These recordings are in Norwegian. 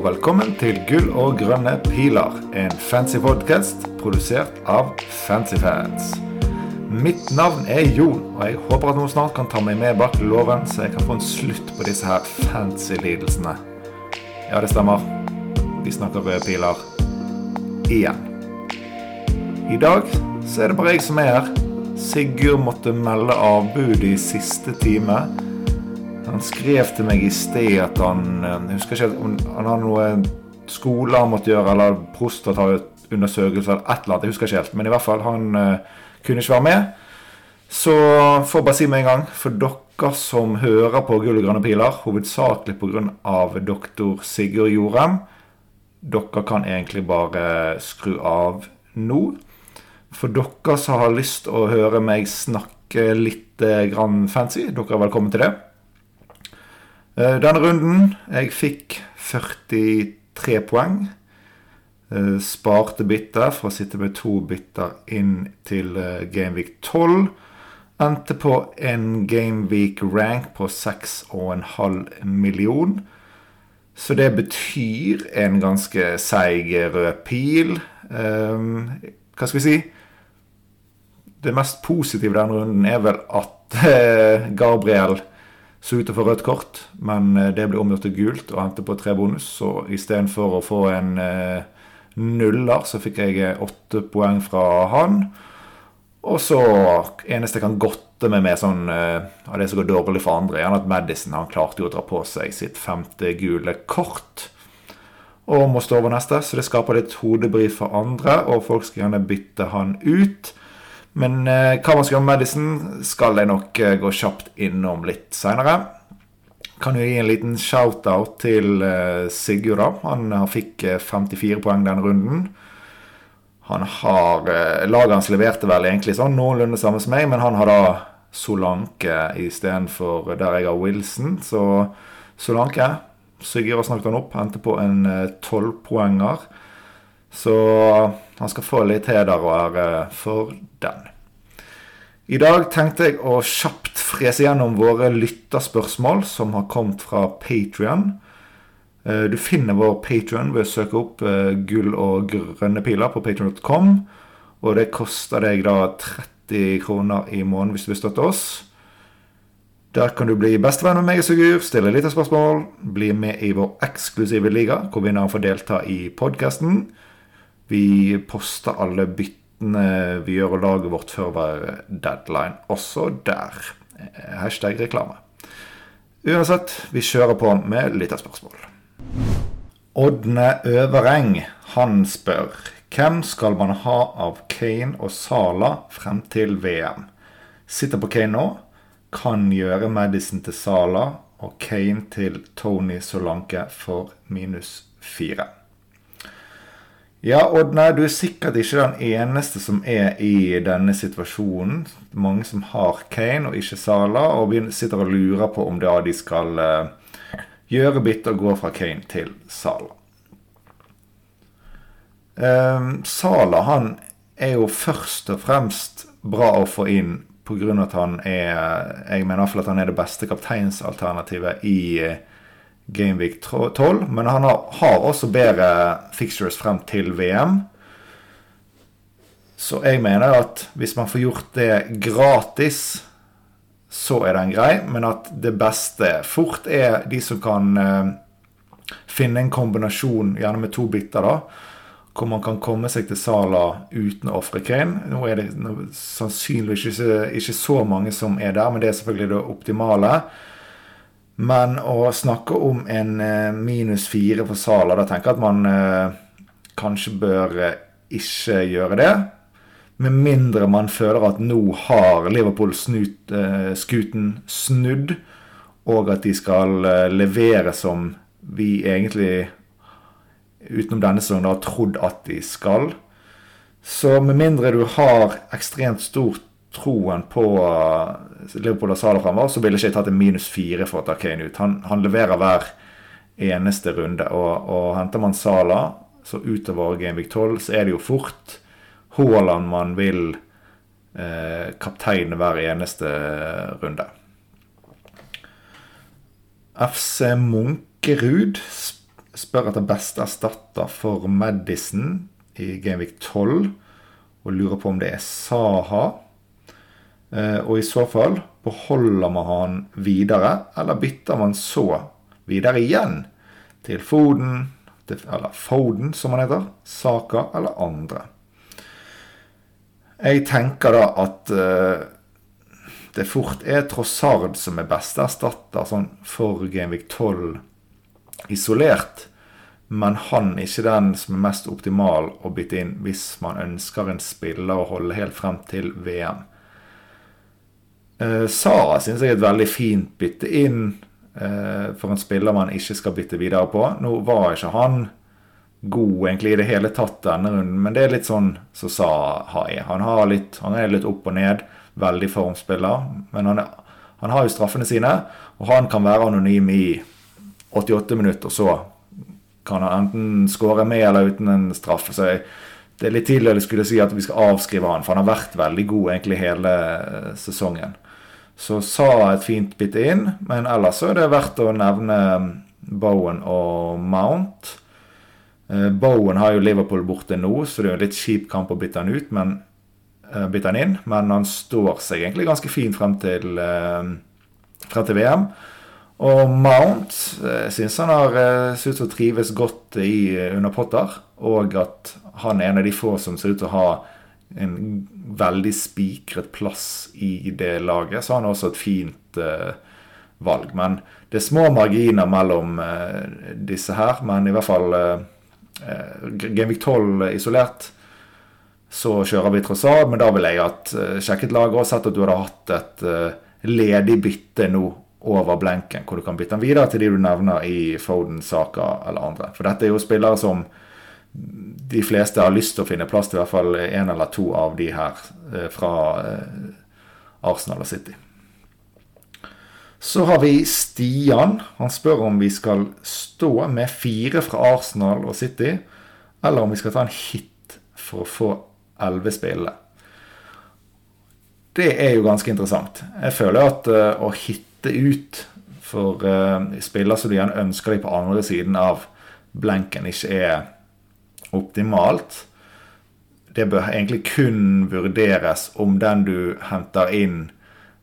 Og velkommen til Gull og grønne piler, en fancy podkast produsert av Fancyfans. Mitt navn er Jon, og jeg håper at noen snart kan ta meg med bak låven, så jeg kan få en slutt på disse her fancy lidelsene. Ja, det stemmer. Vi snakker røde piler. Igjen. I dag så er det bare jeg som er her. Sigurd måtte melde avbud i siste time. Han skrev til meg i sted at han eh, Jeg husker ikke om han hadde noe skole han måtte gjøre, eller prostataundersøkelse eller et eller annet. Jeg husker ikke helt. Men i hvert fall, han uh, kunne ikke være med. Så får jeg bare si med en gang, for dere som hører på Gull og grønne piler, hovedsakelig pga. doktor Sigurd Jorem, dere kan egentlig bare skru av nå. For dere som har lyst å høre meg snakke litt eh, grann fancy, dere er velkommen til det. Eh, denne runden jeg fikk 43 poeng. Eh, sparte bitter for å sitte med to bitter inn til eh, Gameweek 12. Endte på en Gameweek rank på 6,5 million. Så det betyr en ganske seig rød pil. hva skal vi si? Det mest positive denne runden er vel at Gabriel så ut til å få rødt kort, men eh, det ble omgjort til gult og endte på tre bonus. Så istedenfor å få en eh, nuller, så fikk jeg eh, åtte poeng fra han. Og så eneste jeg kan godte meg med sånn, av det som går dårlig for andre, er at Madison han klarte jo å dra på seg sitt femte gule kort. Og må stå over neste, så det skaper litt hodebry for andre, og folk skal gjerne bytte han ut. Men eh, hva man skal gjøre med Madison, skal jeg nok eh, gå kjapt innom litt seinere. Kan jo gi en liten shout-out til eh, Sigurd. da. Han fikk 54 eh, poeng denne runden. Han har eh, Laget hans leverte vel egentlig sånn noenlunde samme som meg, men han har da Solanke istedenfor der jeg har Wilson. Så Solanke Sigurd har snakket han opp, endte på en tolvpoenger. Eh, så han skal få litt heder og ære for den. I dag tenkte jeg å kjapt frese gjennom våre lytterspørsmål som har kommet fra Patrion. Eh, du finner vår Patrion ved å søke opp eh, gull og grønne piler på patrion.com. Og det koster deg da 30 kroner i måneden hvis du vil støtte oss. Der kan du bli bestevenn med meg og Sigurd, stille litt spørsmål, bli med i vår eksklusive liga, hvor vinneren får delta i podkasten. Vi poster alle byttene vi gjør og laget vårt før hver deadline, også der. Hashtag reklame. Uansett, vi kjører på med lytterspørsmål. Ådne Øvereng, han spør hvem skal man ha av Kane og Sala frem til VM? Sitter på Kane nå, kan gjøre Madison til Sala og Kane til Tony Solanke for minus fire. Ja, Odd, nei, du er sikkert ikke den eneste som er i denne situasjonen. Mange som har Kane og ikke Sala, og sitter og lurer på om da de skal uh, gjøre bytte og gå fra Kane til Sala. Um, Sala han er jo først og fremst bra å få inn pga. at han er Jeg mener iallfall at han er det beste kapteinsalternativet i uh, Gameweek 12. Men han har, har, også bedre fixtures frem til VM. Så jeg mener at hvis man får gjort det gratis, så er den grei. Men at det beste fort er de som kan uh, finne en kombinasjon, gjerne med to biter, da. Hvor man kan komme seg til Sala uten å ofre Kane. Nå er det sannsynligvis ikke, ikke så mange som er der, men det er selvfølgelig det optimale. Men å snakke om en eh, minus fire for Sala, da tenker jeg at man eh, kanskje bør eh, ikke gjøre det. Med mindre man føler at nå har Liverpool-skuten snudd, og at de skal levere som vi egentlig, utenom denne sesongen, har trodd at de skal. Så med mindre du har ekstremt stort troen på uh, Liverpool og Salah fremover, så ville ikke jeg tatt en minus fire for å ta Kane ut. Han, han leverer hver eneste runde. Og, og henter man Salah, så utover Gameweek 12, så er det jo fort Haaland man vil eh, kapteine hver eneste runde. FC Munkerud spør etter beste erstatter for Madison i Gameweek 12, og lurer på om det er Saha. Eh, og i så fall, beholder man han videre, eller bytter man så videre igjen til Foden, eller Foden som han heter, Saka eller andre? Jeg tenker da at uh, det fort er Trossard som er beste erstatter sånn for Gameweek 12 isolert. Men han er ikke den som er mest optimal å bytte inn hvis man ønsker en spiller å holde helt frem til VM. Uh, Sara syns jeg er et veldig fint bytte inn eh, for en spiller man ikke skal bytte videre på. Nå var ikke han god egentlig i det hele tatt denne runden, men det er litt sånn som så Sara. Han, har litt, han er litt opp og ned, veldig formspiller, men han, er, han har jo straffene sine, og han kan være anonym i 88 minutter, og så kan han enten skåre med eller uten en straff. Så jeg, det er litt tidlig å skulle si at vi skal avskrive han, for han har vært veldig god egentlig hele eh, sesongen. Så sa et fint bitte inn, men ellers så er det verdt å nevne Bowen og Mount. Eh, Bowen har jo Liverpool borte nå, så det er jo en litt kjip kamp å bytte han ut, men uh, bytte han inn. Men han står seg egentlig ganske fint frem til, uh, frem til VM. Og Mount syns han har ser ut til å trives godt i, under Potter. Og at han er en av de få som ser ut til å ha en veldig spikret plass i det laget. Så han har også et fint valg. Men det er små marginer mellom disse her. Men i hvert fall eh, Genvik 12 isolert, så kjører vi Trossard. Men da vil jeg at eh, sjekket laget og sett at du hadde hatt et eh, ledig bytte nå over blenken, hvor du kan bytte den videre til de du nevner i Foden, Saka eller andre. For dette er jo spillere som de fleste har lyst til å finne plass til, i hvert fall én eller to av de her eh, fra eh, Arsenal og City. Så har vi Stian. Han spør om vi skal stå med fire fra Arsenal og City, eller om vi skal ta en hit for å få elleve spillere. Det er jo ganske interessant. Jeg føler at uh, å hitte ut for spillere som du gjerne ønsker deg på andre siden av blenken, ikke er optimalt. Det bør egentlig kun vurderes om den du henter inn,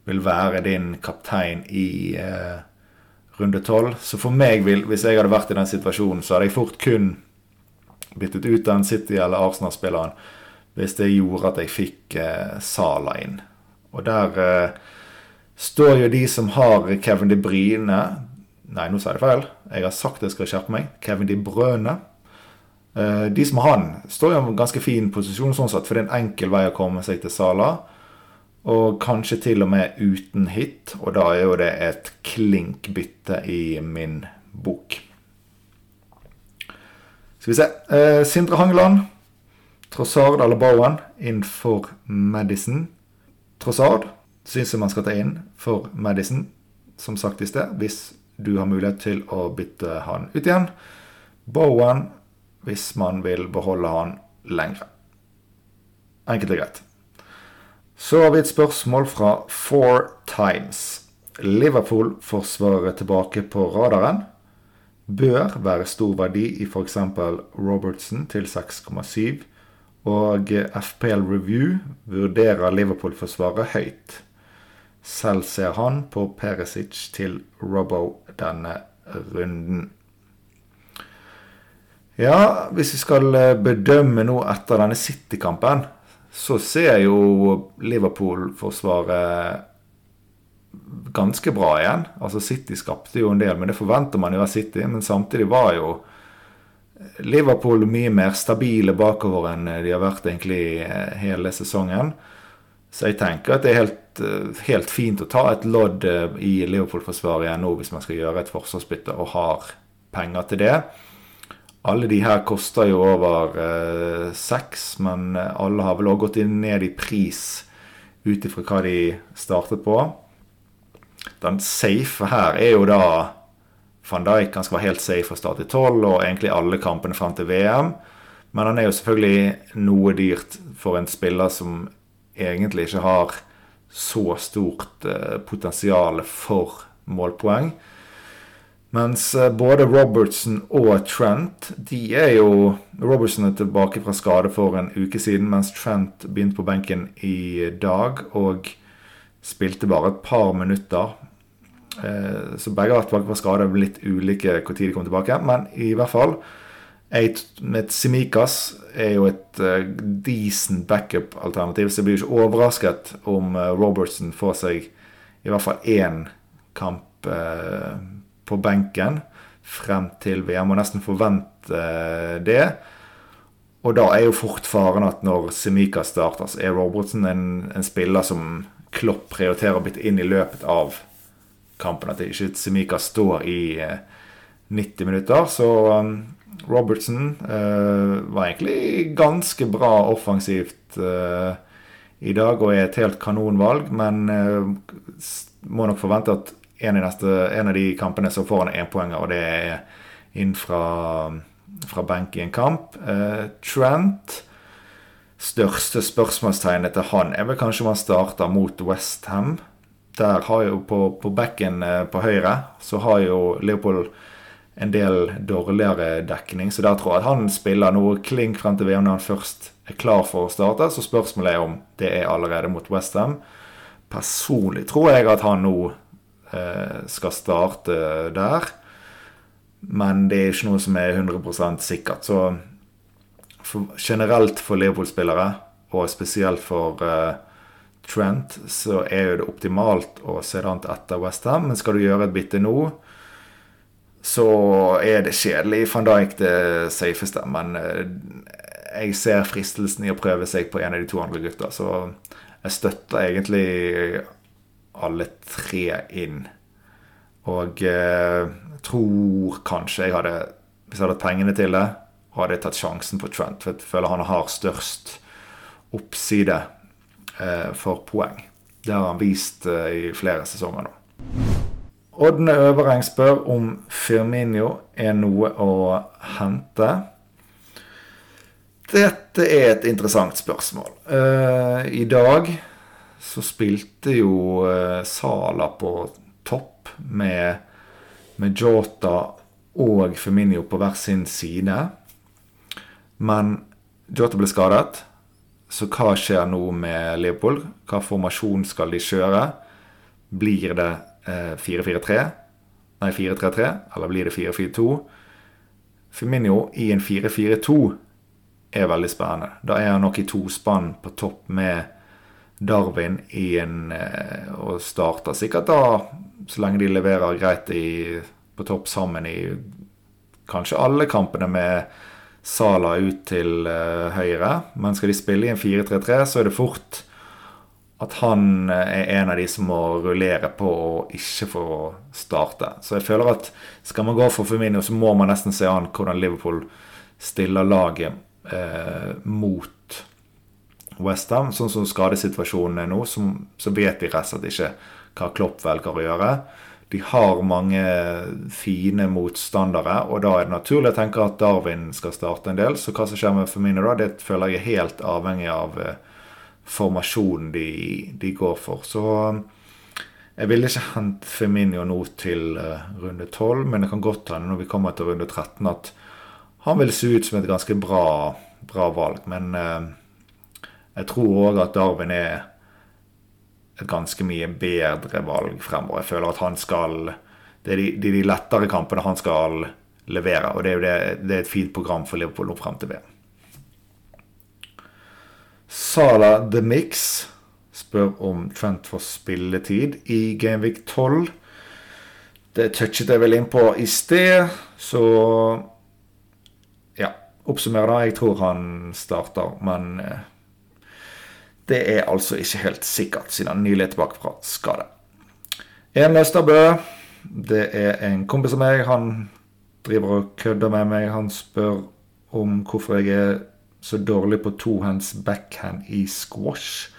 vil være din kaptein i eh, runde tolv. Så for meg, vil, hvis jeg hadde vært i den situasjonen, så hadde jeg fort kun byttet ut den City- eller Arsenal-spilleren hvis det gjorde at jeg fikk eh, Sala inn. Og der eh, står jo de som har Kevin De Bryne Nei, nå sa jeg det feil. Jeg har sagt jeg skal skjerpe meg. Kevin De Brøne. Eh, de som har han, står i en ganske fin posisjon sånn sett, for det er en enkel vei å komme seg til Sala. Og kanskje til og med uten hit, og da er jo det et klinkbytte i min bok. Skal vi se eh, Sindre Hangeland. Trossard eller Bowen inn for Madison. Trossard syns jeg man skal ta inn for Madison, som sagt i sted, hvis du har mulighet til å bytte han ut igjen. Bowen hvis man vil beholde han lengre. Enkelt og greit. Så har vi et spørsmål fra Four Times. Liverpool-forsvaret tilbake på radaren. Bør være stor verdi i f.eks. Robertson til 6,7. Og FPL Review vurderer Liverpool-forsvaret høyt. Selv ser han på Perisic til Robbo denne runden. Ja, hvis vi skal bedømme nå etter denne City-kampen så ser jo Liverpool-forsvaret ganske bra igjen. Altså City skapte jo en del, men det forventer man jo av City. Men samtidig var jo Liverpool mye mer stabile bakover enn de har vært egentlig hele sesongen. Så jeg tenker at det er helt, helt fint å ta et lodd i Liverpool-forsvaret igjen nå hvis man skal gjøre et forsvarsbytte og har penger til det. Alle de her koster jo over eh, seks, men alle har vel òg gått ned i pris ut ifra hva de startet på. Den safe her er jo da van Dijk. Han skal være helt safe fra start i tolv, og egentlig alle kampene frem til VM. Men han er jo selvfølgelig noe dyrt for en spiller som egentlig ikke har så stort eh, potensial for målpoeng. Mens eh, både Robertson og Trent de er jo Robertson er tilbake fra skade for en uke siden, mens Trent begynte på benken i dag og spilte bare et par minutter. Eh, så begge har vært tilbake fra skade. Litt ulike når de kom tilbake. Men i hvert fall et Simikas er jo et uh, decent backup-alternativ, så jeg blir ikke overrasket om Robertson får seg i hvert fall én kamp på benken frem til VM, må nesten forvente eh, det. Og da er jo fort faren at når Semika starter, så er Robertson en, en spiller som Klopp prioriterer å bytte inn i løpet av kampen. At ikke Semika står i eh, 90 minutter. Så um, Robertson eh, var egentlig ganske bra offensivt uh, i dag og er et helt kanonvalg, men uh, må nok forvente at en, neste, en, av de kampene så får han én poeng, og det er inn fra, fra benk i en kamp. Eh, Trent Største spørsmålstegnet til han er vel kanskje om han starter mot Westham. Der har jo på, på bekken eh, på høyre så har jo Leopold en del dårligere dekning, så der tror jeg at han spiller noe klink frem til VM når han først er klar for å starte. Så spørsmålet er om det er allerede mot Westham. Personlig tror jeg at han nå skal starte der. Men det er ikke noe som er 100% sikkert. Så for, generelt for Leopold-spillere, og spesielt for uh, Trent, så er jo det optimalt å se det an etter Westham. Men skal du gjøre et bytte nå, så er det kjedelig. Van Dijk det safeste. Men uh, jeg ser fristelsen i å prøve seg på en av de to andre gutta. Så jeg støtter egentlig alle tre inn. Og eh, tror kanskje jeg hadde Hvis jeg hadde hatt pengene til det, hadde jeg tatt sjansen på Trent. For jeg føler han har størst oppside eh, for poeng. Det har han vist eh, i flere sesonger nå. Ådne Øvereng spør om Firminio er noe å hente. Dette er et interessant spørsmål. Uh, I dag så spilte jo eh, Sala på topp med, med Jota og Feminio på hver sin side. Men Jota ble skadet, så hva skjer nå med Leopold? Hva formasjon skal de kjøre? Blir det eh, 4-4-3? Nei, 4-3-3? Eller blir det 4-4-2? Firminio i en 4-4-2 er veldig spennende. Da er han nok i tospann på topp med Darwin i en, eh, og starter sikkert da så lenge de leverer greit i, på topp sammen i kanskje alle kampene med Sala ut til uh, høyre. Men skal de spille i en 4-3-3, så er det fort at han eh, er en av de som må rullere på og ikke få starte. Så jeg føler at skal man gå for Firmino, så må man nesten se an hvordan Liverpool stiller laget eh, mot Westham. Sånn som skadesituasjonen er nå, så, så vet vi rett og slett ikke hva Klopp velger å gjøre. De har mange fine motstandere, og da er det naturlig å tenke at Darwin skal starte en del. Så hva som skjer med Firmino da, det føler jeg er helt avhengig av eh, formasjonen de, de, går for. Så jeg ville ikke hent Firmino nå til uh, runde 12, men det kan godt hende når vi kommer til runde 13 at han vil se ut som et ganske bra, bra valg. Men uh, jeg tror òg at Darwin er et ganske mye bedre valg fremover. Jeg føler at han skal Det er de, de, lettere kampene han skal levere. Og det er jo det, det er et fint program for Liverpool nå frem til VM. Sala The Mix spør om Trent får spilletid i Gameweek 12. Det touchet jeg vel inn på i sted, så Ja, Oppsummerer da. Jeg tror han starter, men eh, det er altså ikke helt sikkert, siden han nylig er tilbake fra skade. En Østerbø, det er en kompis av meg. Han driver og kødder med meg. Han spør om hvorfor jeg er så dårlig på tohands backhand i squash.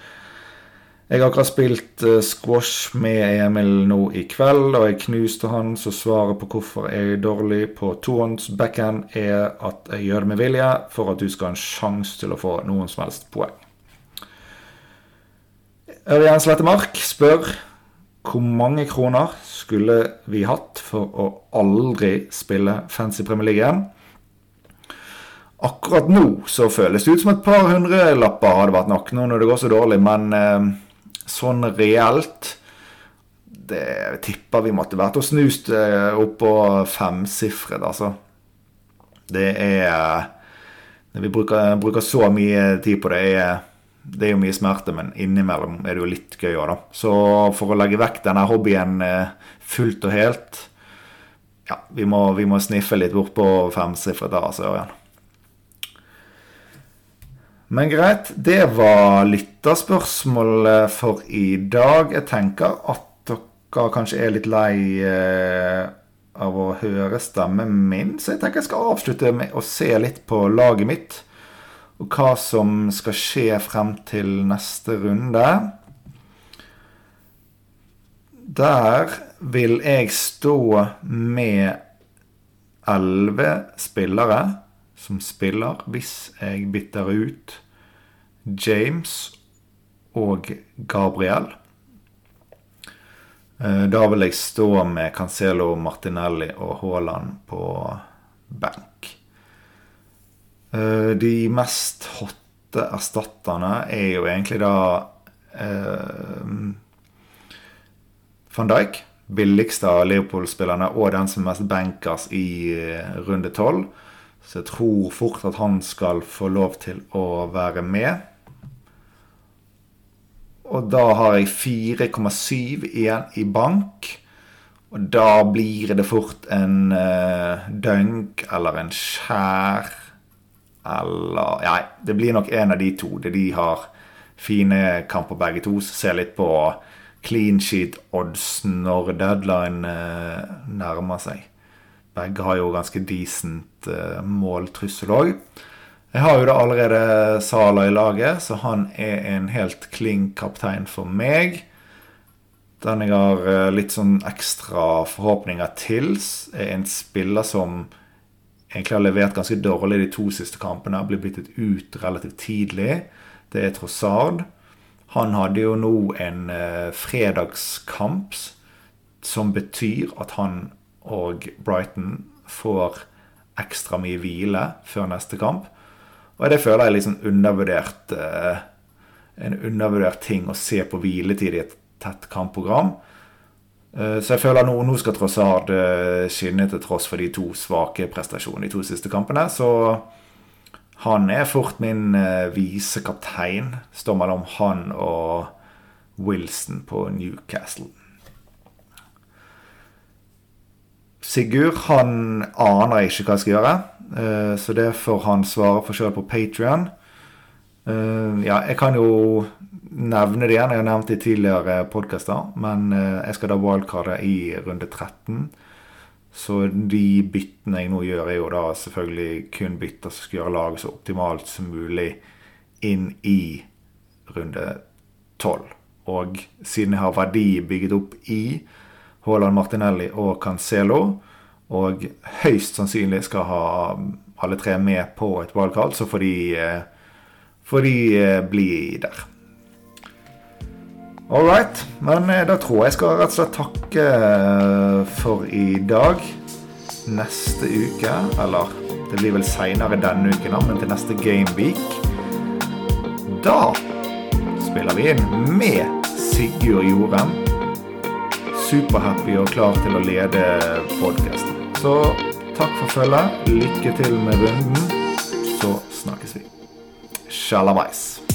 Jeg har akkurat spilt uh, squash med Emil nå i kveld, og jeg knuste han, så svaret på hvorfor jeg er dårlig på tohands backhand, er at jeg gjør det med vilje for at du skal ha en sjanse til å få noen som helst poeng. Ørjan Slettemark spør Hvor mange kroner skulle vi hatt for å aldri spille Fancy Premier League igjen? Akkurat nå så føles det ut som et par hundrelapper hadde vært nok, nå når det går så dårlig, men eh, sånn reelt Det tipper vi måtte vært og snust eh, opp på femsifret, altså. Det er Når vi bruker, bruker, så mye tid på det, er, det er jo mye smerte, men innimellom er det jo litt gøy òg, da. Så for å legge vekk denne hobbyen eh, fullt og helt Ja, vi må, vi må sniffe litt bort på femsifret der, altså, Ørjan. Men greit, det var lytterspørsmålet for i dag. Jeg tenker at dere kanskje er litt lei eh, av å høre stemmen min, så jeg tenker jeg skal avslutte med å se litt på laget mitt. Og hva som skal skje frem til neste runde. Der vil jeg stå med elleve spillere som spiller hvis jeg bytter ut James og Gabriel. Eh, da vil jeg stå med Cancelo, Martinelli og Haaland på benk. Eh, de mest hotte erstatterne er jo egentlig da eh, van Dijk. Billigste av Leopold-spillerne og den som er mest bankers i eh, runde tolv. Så jeg tror fort at han skal få lov til å være med. Og da har jeg 4,7 igjen i bank. Og da blir det fort en uh, dunk eller en skjær eller Nei, det blir nok en av de to. Det de har fine kamper begge to. Så ser litt på clean sheet-odds når deadline eh, nærmer seg. Begge har jo ganske decent eh, måltrussel òg. Jeg har jo da allerede Sala i laget, så han er en helt kling kaptein for meg. Den jeg har uh, litt sånn ekstra forhåpninger til, er en spiller som egentlig har levert ganske dårlig de to siste kampene. Blir byttet ut relativt tidlig. Det er Trossard. Han hadde jo nå en uh, fredagskamp som betyr at han og Brighton får ekstra mye hvile før neste kamp. Og det føler jeg er liksom undervurdert eh, en undervurdert ting å se på hviletid i et tett kampprogram. Eh, så jeg føler nå, nå skal Trossard eh, skinne til tross for de to svake prestasjonene de to siste kampene. Så han er fort min vise visekaptein. Står mellom han og Wilson på Newcastle. Sigurd han aner ikke hva jeg skal gjøre, eh, så det får han svare for sjøl på Patrion. Eh, ja, jeg kan jo nevne det igjen, jeg har nevnt det i tidligere podkaster. Men eh, jeg skal da wildcarde i runde 13. Så de byttene jeg nå gjør, er jo da selvfølgelig kun bytter som skal gjøre laget så optimalt som mulig inn i runde 12. Og siden jeg har verdi bygget opp i Haaland Martinelli og Cancelo. Og høyst sannsynlig skal ha alle tre med på et valgkall, så får de, eh, får de eh, bli der. All right. Men eh, da tror jeg skal rett og slett takke for i dag. Neste uke, eller det blir vel seinere denne uken, men til neste Gameweek Da spiller vi inn med Sigurd Jorem superhappy og klar til å lede podkasten. Så takk for følget. Lykke til med runden. Så snakkes vi. Shalabais.